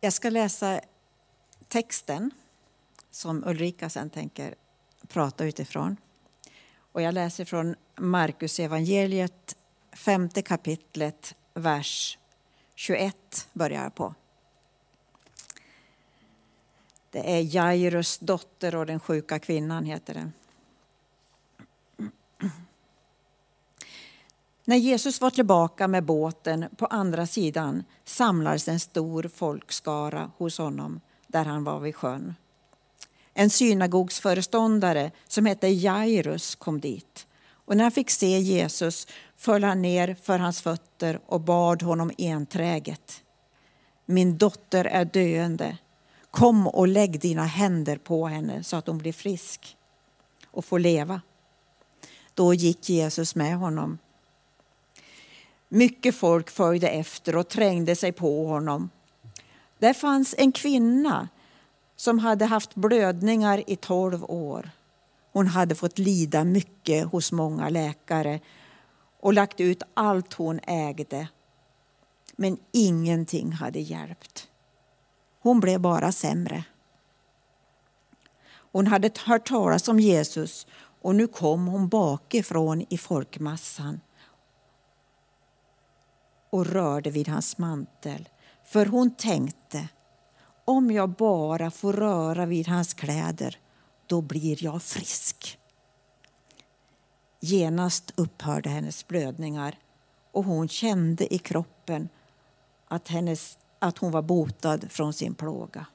Jag ska läsa texten som Ulrika sen tänker prata utifrån. Och jag läser från Markus evangeliet, femte kapitlet, vers 21 börjar jag på. Det är Jairus dotter och den sjuka kvinnan, heter det. När Jesus var tillbaka med båten på andra sidan samlades en stor folkskara hos honom där han var vid sjön. En synagogsföreståndare som hette Jairus kom dit. Och när han fick se Jesus föll han ner för hans fötter och bad honom enträget. Min dotter är döende. Kom och lägg dina händer på henne så att hon blir frisk och får leva. Då gick Jesus med honom. Mycket folk följde efter och trängde sig på honom. Där fanns en kvinna som hade haft blödningar i tolv år. Hon hade fått lida mycket hos många läkare och lagt ut allt hon ägde. Men ingenting hade hjälpt. Hon blev bara sämre. Hon hade hört talas om Jesus och nu kom hon bakifrån i folkmassan och rörde vid hans mantel. För hon tänkte, om jag bara får röra vid hans kläder, då blir jag frisk. Genast upphörde hennes blödningar och hon kände i kroppen att, hennes, att hon var botad från sin plåga.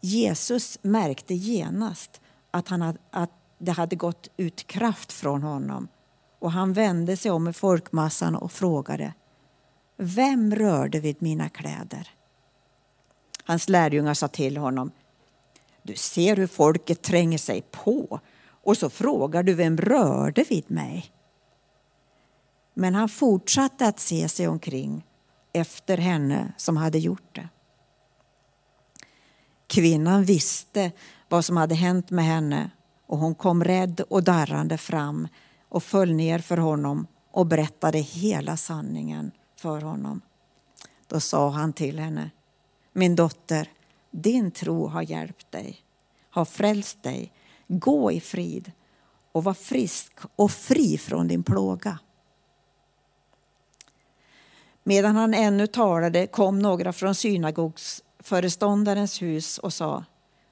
Jesus märkte genast att, han att det hade gått ut kraft från honom och han vände sig om i folkmassan och frågade Vem rörde vid mina kläder? Hans lärjungar sa till honom Du ser hur folket tränger sig på och så frågar du vem rörde vid mig? Men han fortsatte att se sig omkring efter henne som hade gjort det. Kvinnan visste vad som hade hänt med henne och hon kom rädd och darrande fram och föll ner för honom och berättade hela sanningen för honom. Då sa han till henne, min dotter, din tro har hjälpt dig, har frälst dig. Gå i frid och var frisk och fri från din plåga. Medan han ännu talade kom några från synagogsföreståndarens hus och sa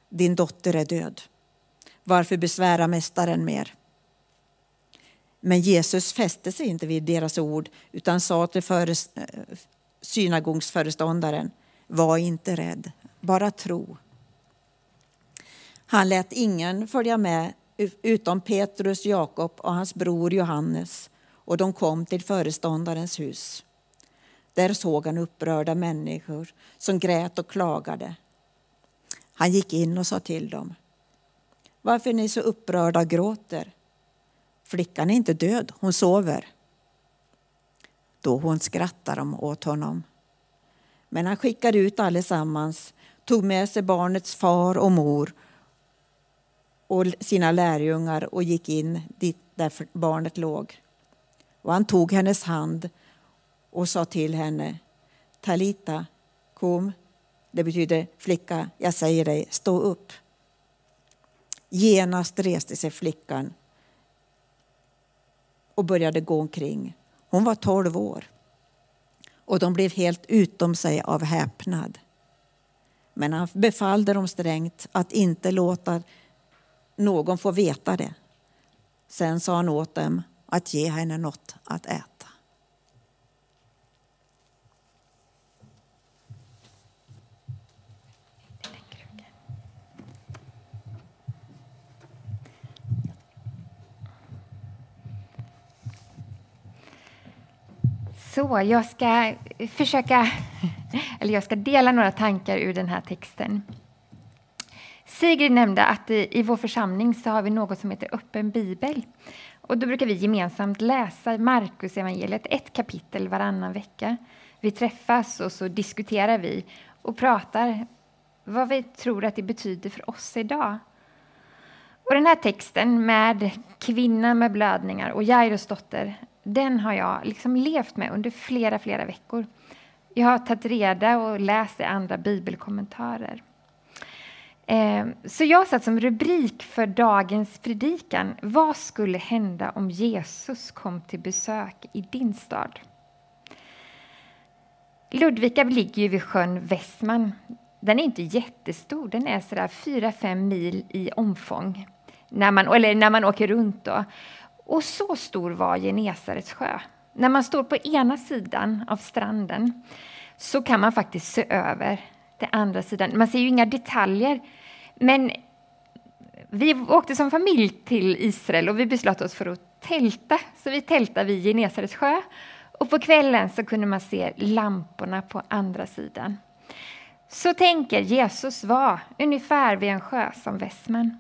Din dotter är död. Varför besvära mästaren mer? Men Jesus fäste sig inte vid deras ord utan sa till eh, synagogsföreståndaren Var inte rädd, bara tro. Han lät ingen följa med utom Petrus, Jakob och hans bror Johannes och de kom till föreståndarens hus. Där såg han upprörda människor som grät och klagade. Han gick in och sa till dem. Varför är ni så upprörda och gråter? Flickan är inte död, hon sover. Då hon skrattar de åt honom. Men han skickade ut allesammans, tog med sig barnets far och mor och sina lärjungar och gick in dit där barnet låg. Och han tog hennes hand och sa till henne Talita, kom. Det betyder flicka, jag säger dig, stå upp. Genast reste sig flickan och började gå omkring. Hon var tolv år och de blev helt utom sig av häpnad. Men han befallde dem strängt att inte låta någon få veta det. Sen sa han åt dem att ge henne något att äta. Så, jag ska försöka, eller jag ska dela några tankar ur den här texten. Sigrid nämnde att i vår församling så har vi något som heter öppen bibel. Och då brukar vi gemensamt läsa Markus evangeliet ett kapitel varannan vecka. Vi träffas och så diskuterar vi och pratar vad vi tror att det betyder för oss idag. Och den här texten med kvinnan med blödningar och Jairus dotter den har jag liksom levt med under flera, flera veckor. Jag har tagit reda och läst i andra bibelkommentarer. Ehm, så jag satt som rubrik för dagens predikan Vad skulle hända om Jesus kom till besök i din stad? Ludvika ligger ju vid sjön Västman. Den är inte jättestor, den är sådär 4-5 mil i omfång när man, eller när man åker runt. Då. Och så stor var Genesarets sjö. När man står på ena sidan av stranden så kan man faktiskt se över den andra sidan. Man ser ju inga detaljer, men vi åkte som familj till Israel och vi beslöt oss för att tälta. Så vi tältade vid Genesarets sjö och på kvällen så kunde man se lamporna på andra sidan. Så tänker Jesus var ungefär vid en sjö som Västman.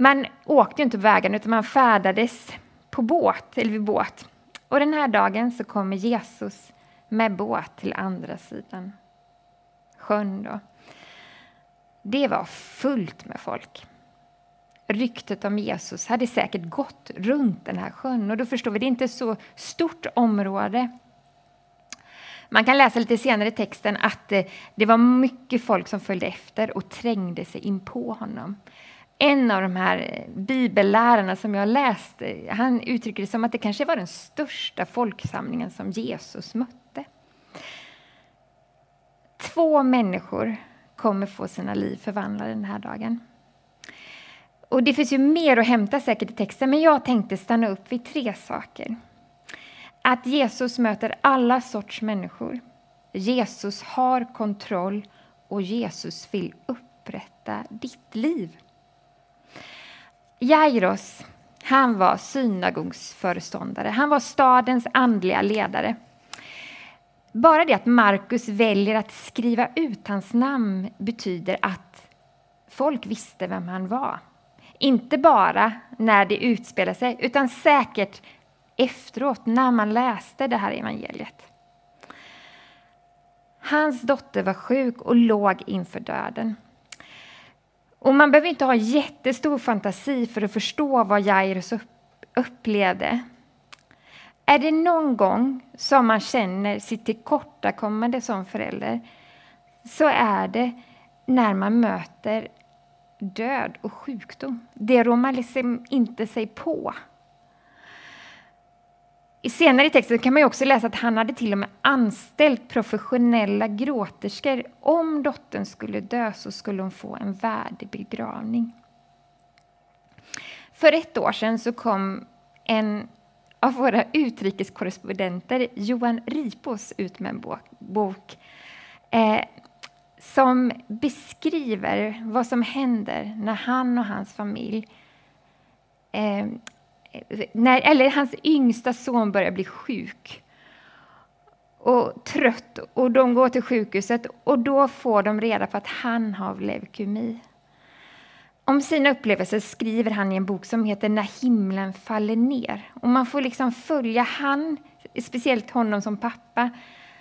Man åkte inte på vägen utan man färdades på båt, eller vid båt. Och den här dagen så kommer Jesus med båt till andra sidan sjön. Då. Det var fullt med folk. Ryktet om Jesus hade säkert gått runt den här sjön och då förstår vi, det är inte så stort område. Man kan läsa lite senare i texten att eh, det var mycket folk som följde efter och trängde sig in på honom en av de här bibellärarna som jag läst, han uttrycker det som att det kanske var den största folksamlingen som Jesus mötte. Två människor kommer få sina liv förvandlade den här dagen. Och Det finns ju mer att hämta säkert i texten, men jag tänkte stanna upp vid tre saker. Att Jesus möter alla sorts människor. Jesus har kontroll och Jesus vill upprätta ditt liv. Jairos, han var synagogsföreståndare. Han var stadens andliga ledare. Bara det att Markus väljer att skriva ut hans namn betyder att folk visste vem han var. Inte bara när det utspelade sig, utan säkert efteråt när man läste det här evangeliet. Hans dotter var sjuk och låg inför döden. Och man behöver inte ha jättestor fantasi för att förstå vad Jairus upplevde. Är det någon gång som man känner sitt tillkortakommande som förälder så är det när man möter död och sjukdom. Det rår man liksom inte sig på. I senare i texten kan man också läsa att han hade till och med anställt professionella gråterskor. Om dottern skulle dö så skulle hon få en värdig begravning. För ett år sedan så kom en av våra utrikeskorrespondenter, Johan Ripos, ut med en bok eh, som beskriver vad som händer när han och hans familj eh, när, eller hans yngsta son börjar bli sjuk och trött och de går till sjukhuset och då får de reda på att han har leukemi. Om sina upplevelser skriver han i en bok som heter När himlen faller ner. Och man får liksom följa han, speciellt honom som pappa,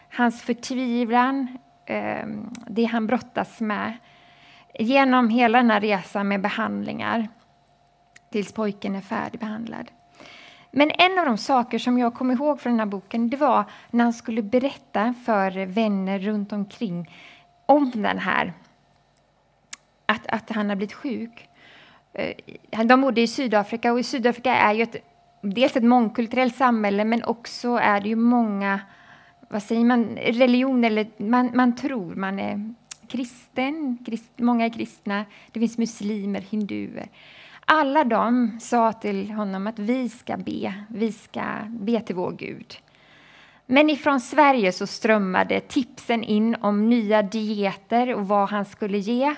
hans förtvivlan, ehm, det han brottas med genom hela den här resan med behandlingar tills pojken är färdigbehandlad. Men en av de saker som jag kom ihåg från den här boken det var när han skulle berätta för vänner runt omkring om den här, att, att han har blivit sjuk. Eh, de bodde i Sydafrika och i Sydafrika är ju ett, dels ett mångkulturellt samhälle men också är det ju många, vad säger man, Religion. eller man, man tror man är kristen, krist, många är kristna, det finns muslimer, hinduer. Alla de sa till honom att vi ska be, vi ska be till vår Gud. Men ifrån Sverige så strömmade tipsen in om nya dieter och vad han skulle ge.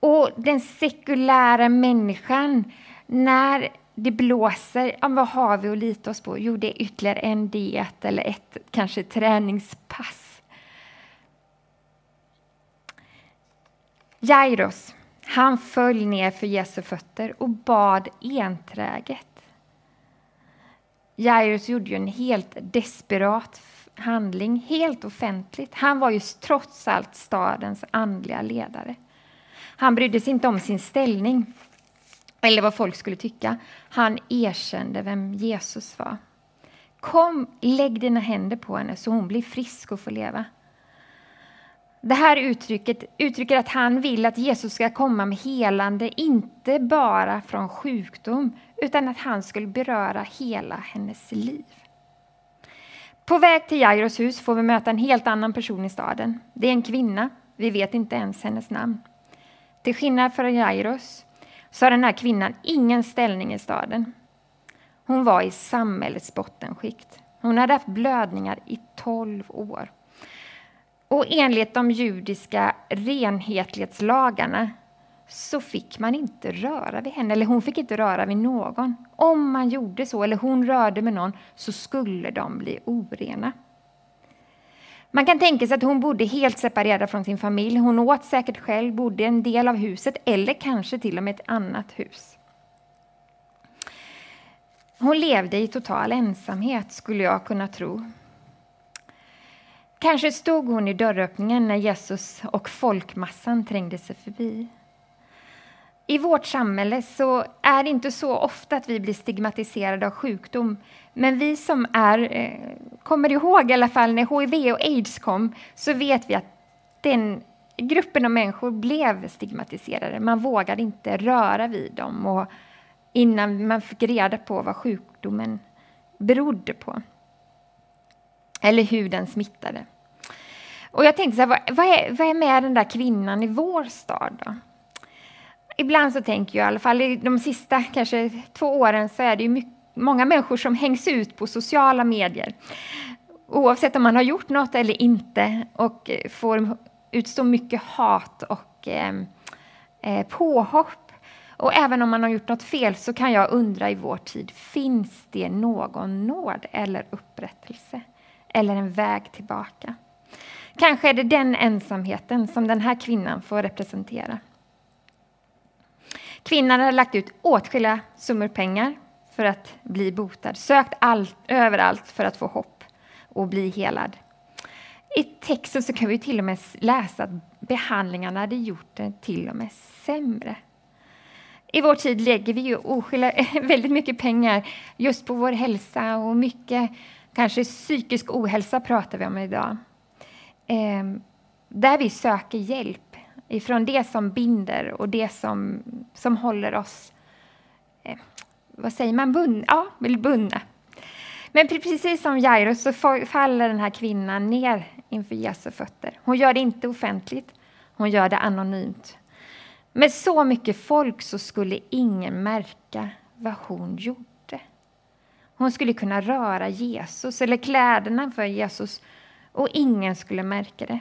Och den sekulära människan, när det blåser, ja, vad har vi att lita oss på? Jo, det är ytterligare en diet eller ett kanske träningspass. Jairos, han föll ner för Jesu fötter och bad enträget. Jairus gjorde ju en helt desperat handling, helt offentligt. Han var ju trots allt stadens andliga ledare. Han brydde sig inte om sin ställning eller vad folk skulle tycka. Han erkände vem Jesus var. Kom, lägg dina händer på henne så hon blir frisk och får leva. Det här uttrycket uttrycker att han vill att Jesus ska komma med helande, inte bara från sjukdom, utan att han skulle beröra hela hennes liv. På väg till Jairos hus får vi möta en helt annan person i staden. Det är en kvinna. Vi vet inte ens hennes namn. Till skillnad från Jairos så har den här kvinnan ingen ställning i staden. Hon var i samhällets bottenskikt. Hon hade haft blödningar i tolv år. Och enligt de judiska renhetlighetslagarna så fick man inte röra vid henne, eller hon fick inte röra vid någon. Om man gjorde så, eller hon rörde med någon, så skulle de bli orena. Man kan tänka sig att hon bodde helt separerad från sin familj. Hon åt säkert själv, bodde i en del av huset eller kanske till och med ett annat hus. Hon levde i total ensamhet, skulle jag kunna tro. Kanske stod hon i dörröppningen när Jesus och folkmassan trängde sig förbi. I vårt samhälle så är det inte så ofta att vi blir stigmatiserade av sjukdom. Men vi som är, eh, kommer ihåg i alla fall när HIV och aids kom, så vet vi att den gruppen av människor blev stigmatiserade. Man vågade inte röra vid dem och innan man fick reda på vad sjukdomen berodde på. Eller hur den smittade. Och jag tänkte så här, vad, är, vad är med den där kvinnan i vår stad då? Ibland så tänker jag, i alla fall i de sista kanske två åren, så är det ju mycket, många människor som hängs ut på sociala medier. Oavsett om man har gjort något eller inte och får utstå mycket hat och ehm, eh, påhopp. Och även om man har gjort något fel så kan jag undra i vår tid, finns det någon nåd eller upprättelse? Eller en väg tillbaka? Kanske är det den ensamheten som den här kvinnan får representera. Kvinnan hade lagt ut åtskilliga summor pengar för att bli botad, sökt allt, överallt för att få hopp och bli helad. I texten så kan vi till och med läsa att behandlingarna hade gjort det till och med sämre. I vår tid lägger vi ju oskilda, väldigt mycket pengar just på vår hälsa och mycket kanske psykisk ohälsa pratar vi om idag. Eh, där vi söker hjälp ifrån det som binder och det som, som håller oss, eh, vad säger man, bundna? ja, bundna. Men precis som Jairus så faller den här kvinnan ner inför Jesu fötter. Hon gör det inte offentligt, hon gör det anonymt. Med så mycket folk så skulle ingen märka vad hon gjorde. Hon skulle kunna röra Jesus eller kläderna för Jesus och ingen skulle märka det.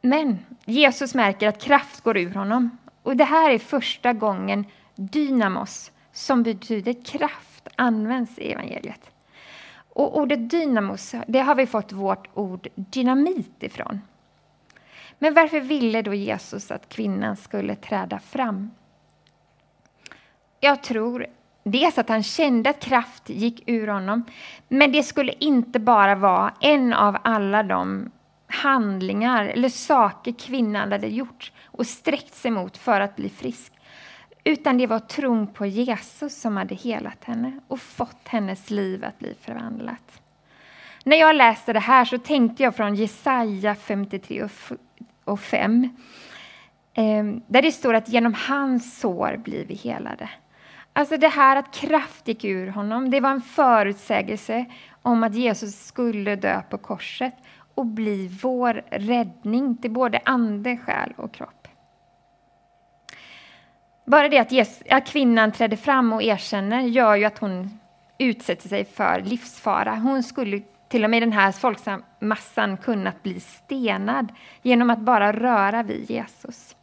Men Jesus märker att kraft går ur honom. Och det här är första gången dynamos, som betyder kraft, används i evangeliet. Och ordet dynamos, det har vi fått vårt ord dynamit ifrån. Men varför ville då Jesus att kvinnan skulle träda fram? Jag tror dels att han kände att kraft gick ur honom, men det skulle inte bara vara en av alla de handlingar eller saker kvinnan hade gjort och sträckt sig mot för att bli frisk. Utan det var tron på Jesus som hade helat henne och fått hennes liv att bli förvandlat. När jag läste det här så tänkte jag från Jesaja 53 och 5. Eh, där det står att genom hans sår blir vi helade. Alltså det här att kraft gick ur honom, det var en förutsägelse om att Jesus skulle dö på korset och bli vår räddning till både ande, själ och kropp. Bara det att, Jesus, att kvinnan trädde fram och erkänner gör ju att hon utsätter sig för livsfara. Hon skulle till och med den här folkmassan kunnat bli stenad genom att bara röra vid Jesus.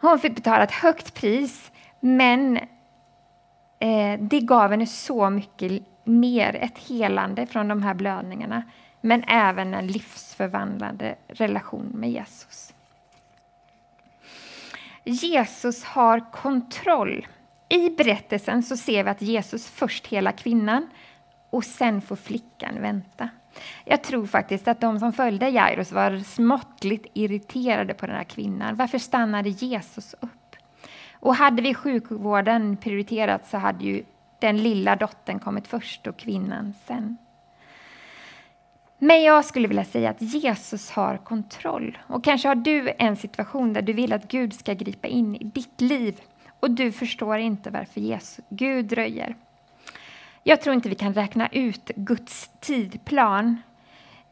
Hon fick betala ett högt pris, men eh, det gav henne så mycket mer, ett helande från de här blödningarna men även en livsförvandlande relation med Jesus. Jesus har kontroll. I berättelsen så ser vi att Jesus först hela kvinnan och sen får flickan vänta. Jag tror faktiskt att de som följde Jairus var småttligt irriterade på den här kvinnan. Varför stannade Jesus upp? Och hade vi sjukvården prioriterat så hade ju den lilla dottern kommit först och kvinnan sen. Men jag skulle vilja säga att Jesus har kontroll. Och kanske har du en situation där du vill att Gud ska gripa in i ditt liv och du förstår inte varför Jesus, Gud dröjer. Jag tror inte vi kan räkna ut Guds tidplan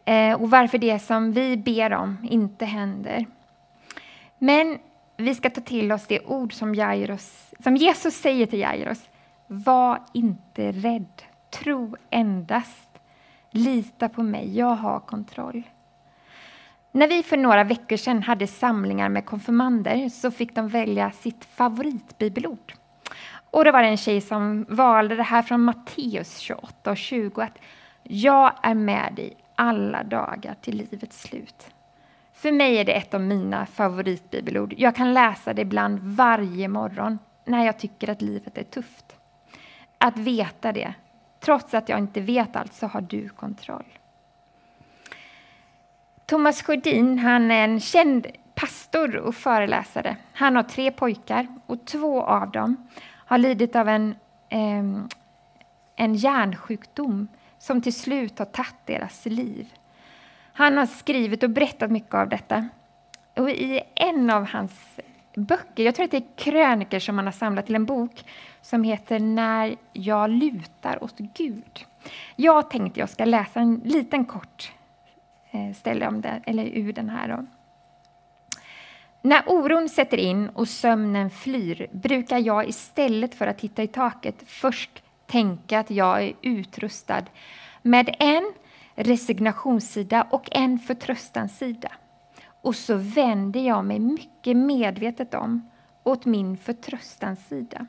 eh, och varför det som vi ber om inte händer. Men vi ska ta till oss det ord som, Jairus, som Jesus säger till Jairus. Var inte rädd, tro endast. Lita på mig, jag har kontroll. När vi för några veckor sedan hade samlingar med konfirmander så fick de välja sitt favoritbibelord. Och det var en tjej som valde det här från Matteus 28 och 20. Att jag är med dig alla dagar till livets slut. För mig är det ett av mina favoritbibelord. Jag kan läsa det ibland varje morgon när jag tycker att livet är tufft. Att veta det, trots att jag inte vet allt, så har du kontroll. Thomas Sjödin, han är en känd pastor och föreläsare. Han har tre pojkar och två av dem har lidit av en, eh, en hjärnsjukdom som till slut har tagit deras liv. Han har skrivit och berättat mycket av detta. Och I en av hans böcker, jag tror att det är kröniker som han har samlat till en bok som heter När jag lutar åt Gud. Jag tänkte jag ska läsa en liten kort eh, ställe om det, eller ur den här. Då. När oron sätter in och sömnen flyr brukar jag istället för att titta i taket först tänka att jag är utrustad med en resignationssida och en förtröstanssida. Och så vänder jag mig mycket medvetet om åt min förtröstanssida.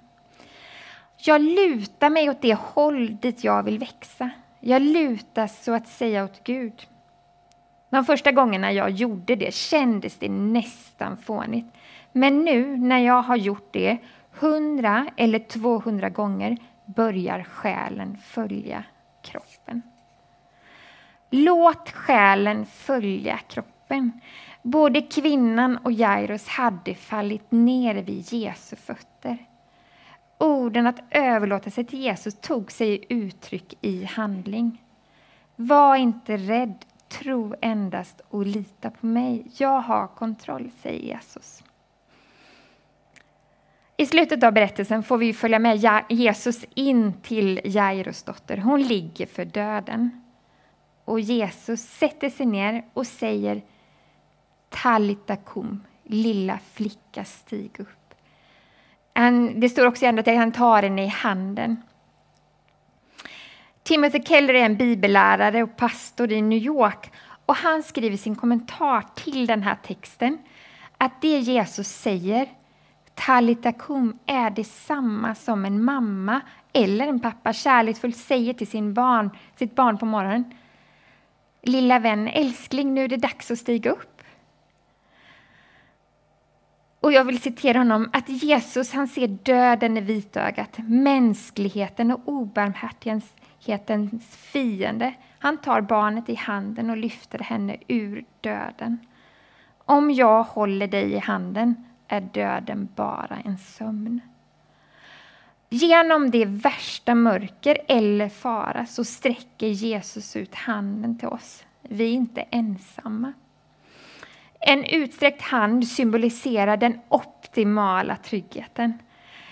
Jag lutar mig åt det håll dit jag vill växa. Jag lutar så att säga åt Gud. De första gångerna jag gjorde det kändes det nästan fånigt. Men nu när jag har gjort det hundra eller tvåhundra gånger börjar själen följa kroppen. Låt själen följa kroppen. Både kvinnan och Jairus hade fallit ner vid Jesu fötter. Orden att överlåta sig till Jesus tog sig uttryck i handling. Var inte rädd, tro endast och lita på mig. Jag har kontroll, säger Jesus. I slutet av berättelsen får vi följa med Jesus in till Jairus dotter. Hon ligger för döden. Och Jesus sätter sig ner och säger Talita kum, lilla flicka stig upp. Han, det står också att han tar henne i handen. Timothy Keller är en bibellärare och pastor i New York och han skriver sin kommentar till den här texten att det Jesus säger, Talita kum, är detsamma som en mamma eller en pappa kärleksfullt säger till sin barn, sitt barn på morgonen. Lilla vän, älskling, nu är det dags att stiga upp. Och jag vill citera honom att Jesus han ser döden i vitögat, mänskligheten och obarmhärtighetens fiende. Han tar barnet i handen och lyfter henne ur döden. Om jag håller dig i handen är döden bara en sömn. Genom det värsta mörker eller fara så sträcker Jesus ut handen till oss. Vi är inte ensamma. En utsträckt hand symboliserar den optimala tryggheten.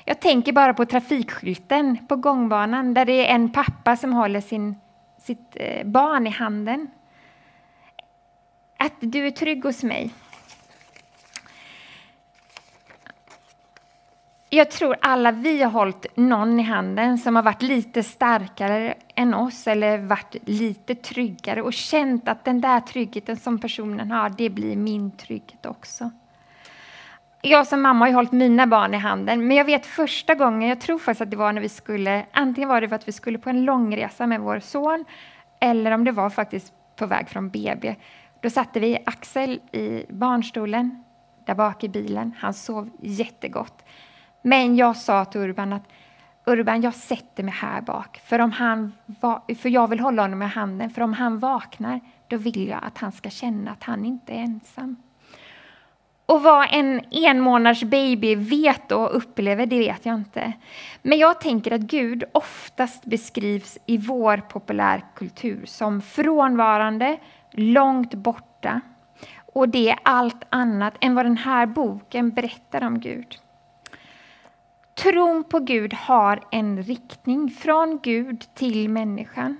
Jag tänker bara på trafikskylten på gångbanan där det är en pappa som håller sin, sitt eh, barn i handen. Att du är trygg hos mig. Jag tror alla vi har hållit någon i handen som har varit lite starkare än oss eller varit lite tryggare och känt att den där tryggheten som personen har, det blir min trygghet också. Jag som mamma har hållit mina barn i handen, men jag vet första gången, jag tror faktiskt att det var när vi skulle, antingen var det för att vi skulle på en långresa med vår son, eller om det var faktiskt på väg från BB. Då satte vi Axel i barnstolen, där bak i bilen. Han sov jättegott. Men jag sa till Urban att Urban, jag sätter mig här bak, för, om han för jag vill hålla honom i handen. För om han vaknar, då vill jag att han ska känna att han inte är ensam. Och vad en enmånaders baby vet och upplever, det vet jag inte. Men jag tänker att Gud oftast beskrivs i vår populärkultur som frånvarande, långt borta. Och det är allt annat än vad den här boken berättar om Gud. Tron på Gud har en riktning från Gud till människan.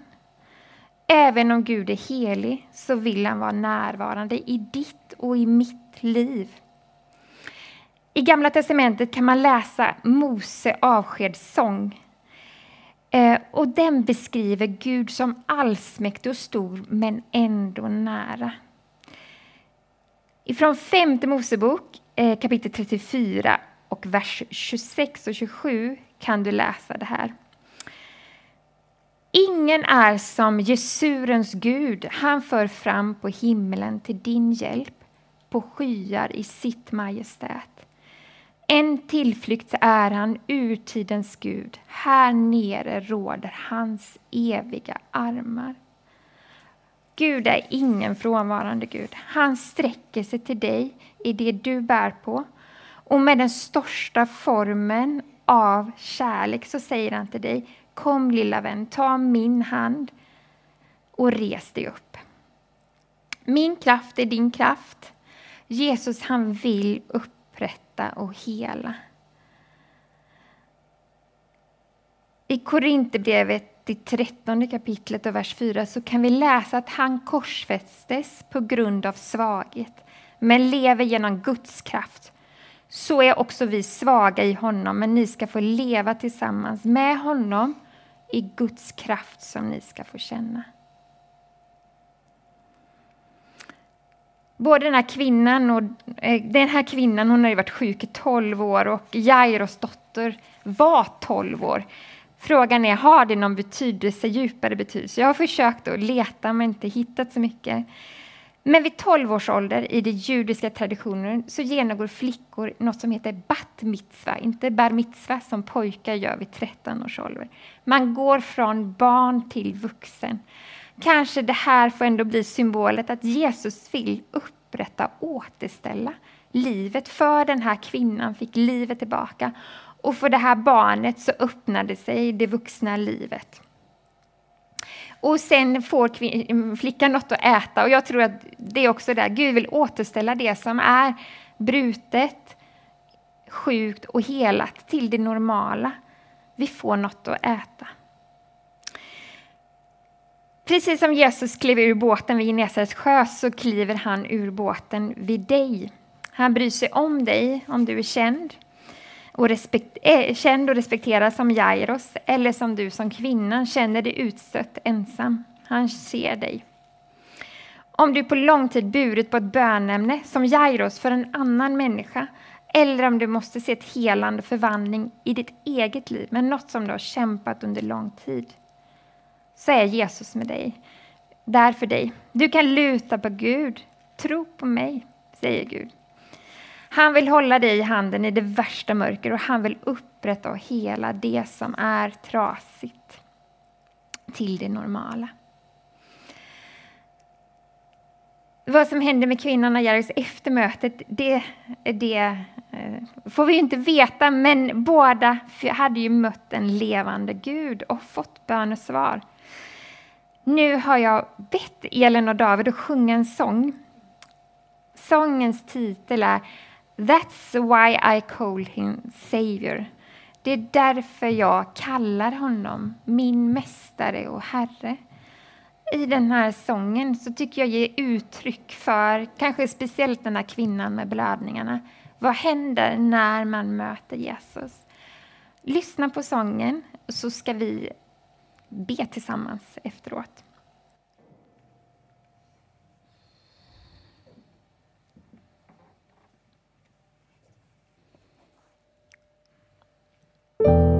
Även om Gud är helig så vill han vara närvarande i ditt och i mitt liv. I Gamla testamentet kan man läsa Mose avskedssång. Eh, och den beskriver Gud som allsmäktig och stor, men ändå nära. Ifrån femte Mosebok, eh, kapitel 34 och vers 26 och 27 kan du läsa det här. Ingen är som Jesurens Gud, han för fram på himlen till din hjälp, på skyar i sitt majestät. En tillflykt är han, urtidens Gud, här nere råder hans eviga armar. Gud är ingen frånvarande Gud. Han sträcker sig till dig i det du bär på. Och med den största formen av kärlek så säger han till dig, kom lilla vän, ta min hand och res dig upp. Min kraft är din kraft. Jesus han vill upprätta och hela. I Korinthierbrevet i trettonde kapitlet och vers 4 så kan vi läsa att han korsfästes på grund av svaghet, men lever genom Guds kraft. Så är också vi svaga i honom, men ni ska få leva tillsammans med honom i Guds kraft som ni ska få känna. Både den här kvinnan och eh, den här kvinnan hon har varit sjuk i 12 år och Jairos dotter var 12 år. Frågan är, har det någon betydelse, djupare betydelse? Jag har försökt att leta men inte hittat så mycket. Men vid 12 års ålder i den judiska traditionen så genomgår flickor något som heter bat mitzva, inte bar mitzva som pojkar gör vid 13 års ålder. Man går från barn till vuxen. Kanske det här får ändå bli symbolet att Jesus vill upprätta, återställa livet för den här kvinnan, fick livet tillbaka. Och för det här barnet så öppnade sig det vuxna livet. Och sen får mm, flickan något att äta och jag tror att det är också där, Gud vill återställa det som är brutet, sjukt och helat till det normala. Vi får något att äta. Precis som Jesus klev ur båten vid Genesarets sjö så kliver han ur båten vid dig. Han bryr sig om dig, om du är känd och respekt, äh, känd och respekterad som Jairos eller som du som kvinna känner dig utstött ensam. Han ser dig. Om du på lång tid burit på ett bönämne som Jairos för en annan människa eller om du måste se ett helande förvandling i ditt eget liv med något som du har kämpat under lång tid så är Jesus med dig, där för dig. Du kan luta på Gud. Tro på mig, säger Gud. Han vill hålla dig i handen i det värsta mörker och han vill upprätta och hela det som är trasigt till det normala. Vad som hände med kvinnan och Jairus efter mötet, det, det eh, får vi inte veta, men båda hade ju mött en levande Gud och fått bönesvar. Nu har jag bett Elin och David att sjunga en sång. Sångens titel är That's why I call him Savior. Det är därför jag kallar honom min mästare och Herre. I den här sången så tycker jag ger uttryck för, kanske speciellt den här kvinnan med blödningarna. Vad händer när man möter Jesus? Lyssna på sången så ska vi be tillsammans efteråt. you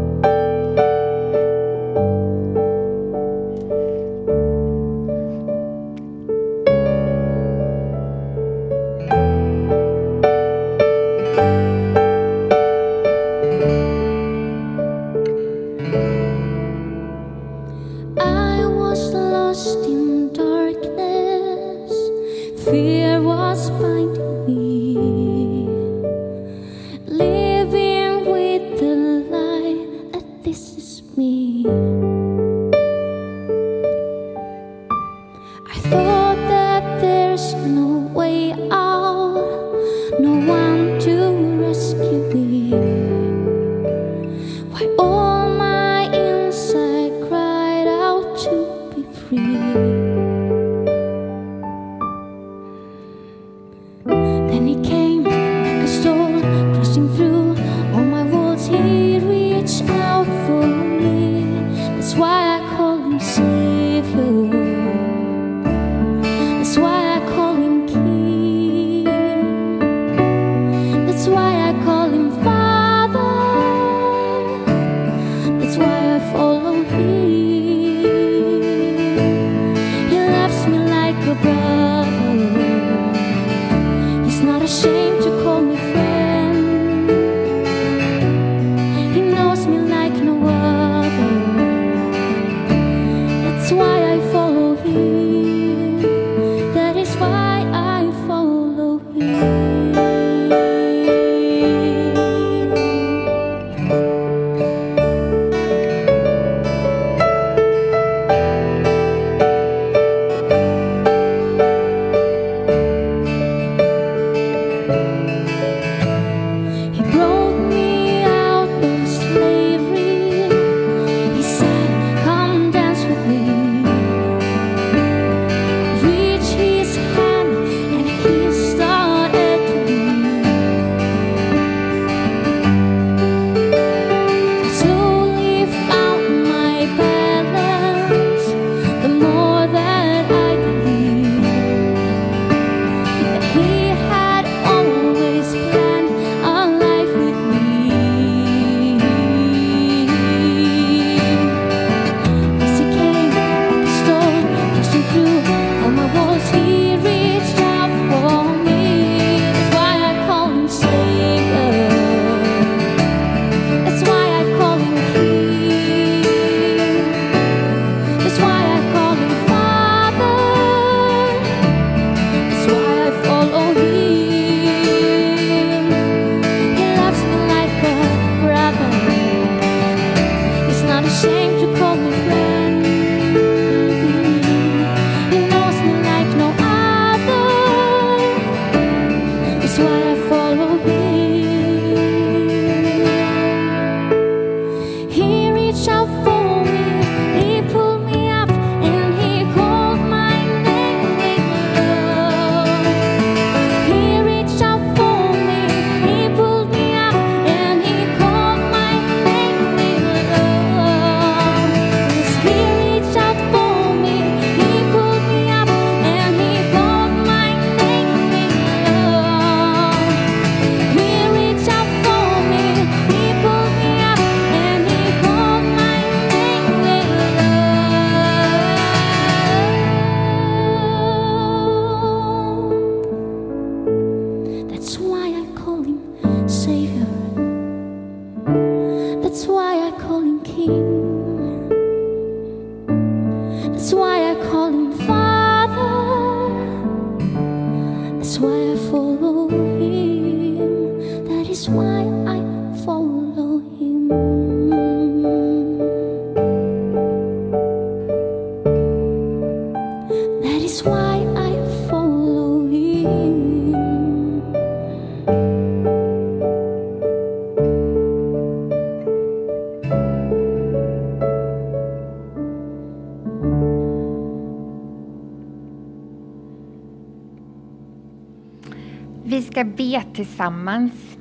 Vi ska be tillsammans.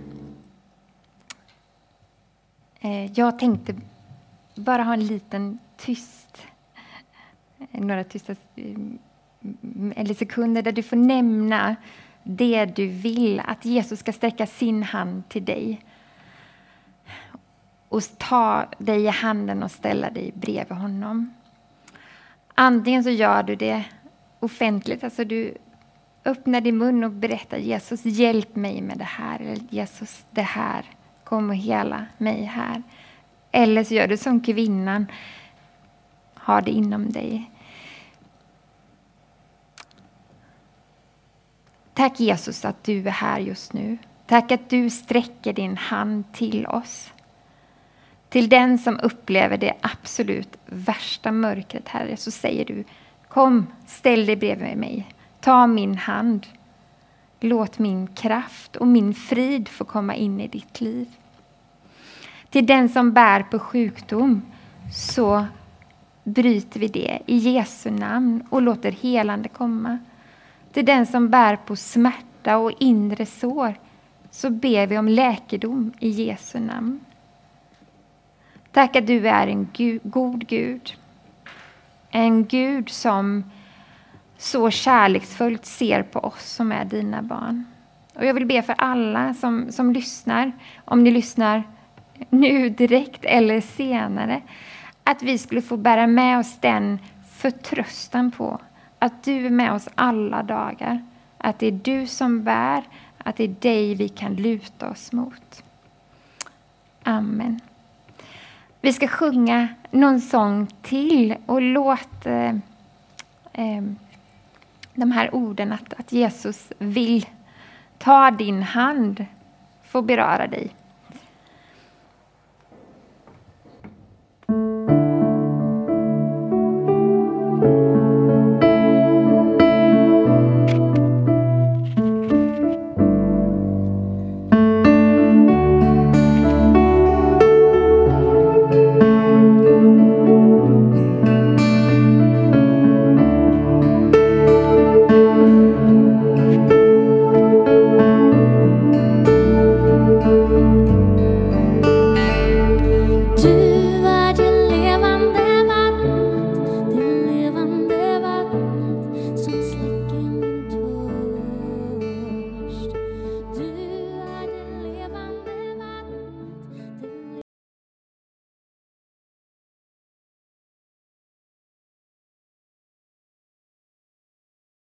Eh, jag tänkte bara ha en liten tyst, eh, några tysta eh, eller sekunder där du får nämna det du vill, att Jesus ska sträcka sin hand till dig och ta dig i handen och ställa dig bredvid honom. Antingen så gör du det offentligt, alltså du Öppna din mun och berätta Jesus, hjälp mig med det här. Eller Jesus, det här. Kom och hela mig här. Eller så gör du som kvinnan. Har det inom dig. Tack Jesus att du är här just nu. Tack att du sträcker din hand till oss. Till den som upplever det absolut värsta mörkret, Herre, så säger du Kom, ställ dig bredvid mig. Ta min hand. Låt min kraft och min frid få komma in i ditt liv. Till den som bär på sjukdom så bryter vi det i Jesu namn och låter helande komma. Till den som bär på smärta och inre sår så ber vi om läkedom i Jesu namn. Tack att du är en Gud, god Gud. En Gud som så kärleksfullt ser på oss som är dina barn. Och jag vill be för alla som, som lyssnar, om ni lyssnar nu direkt eller senare, att vi skulle få bära med oss den förtröstan på att du är med oss alla dagar. Att det är du som bär, att det är dig vi kan luta oss mot. Amen. Vi ska sjunga någon sång till och låt eh, eh, de här orden att, att Jesus vill ta din hand få beröra dig.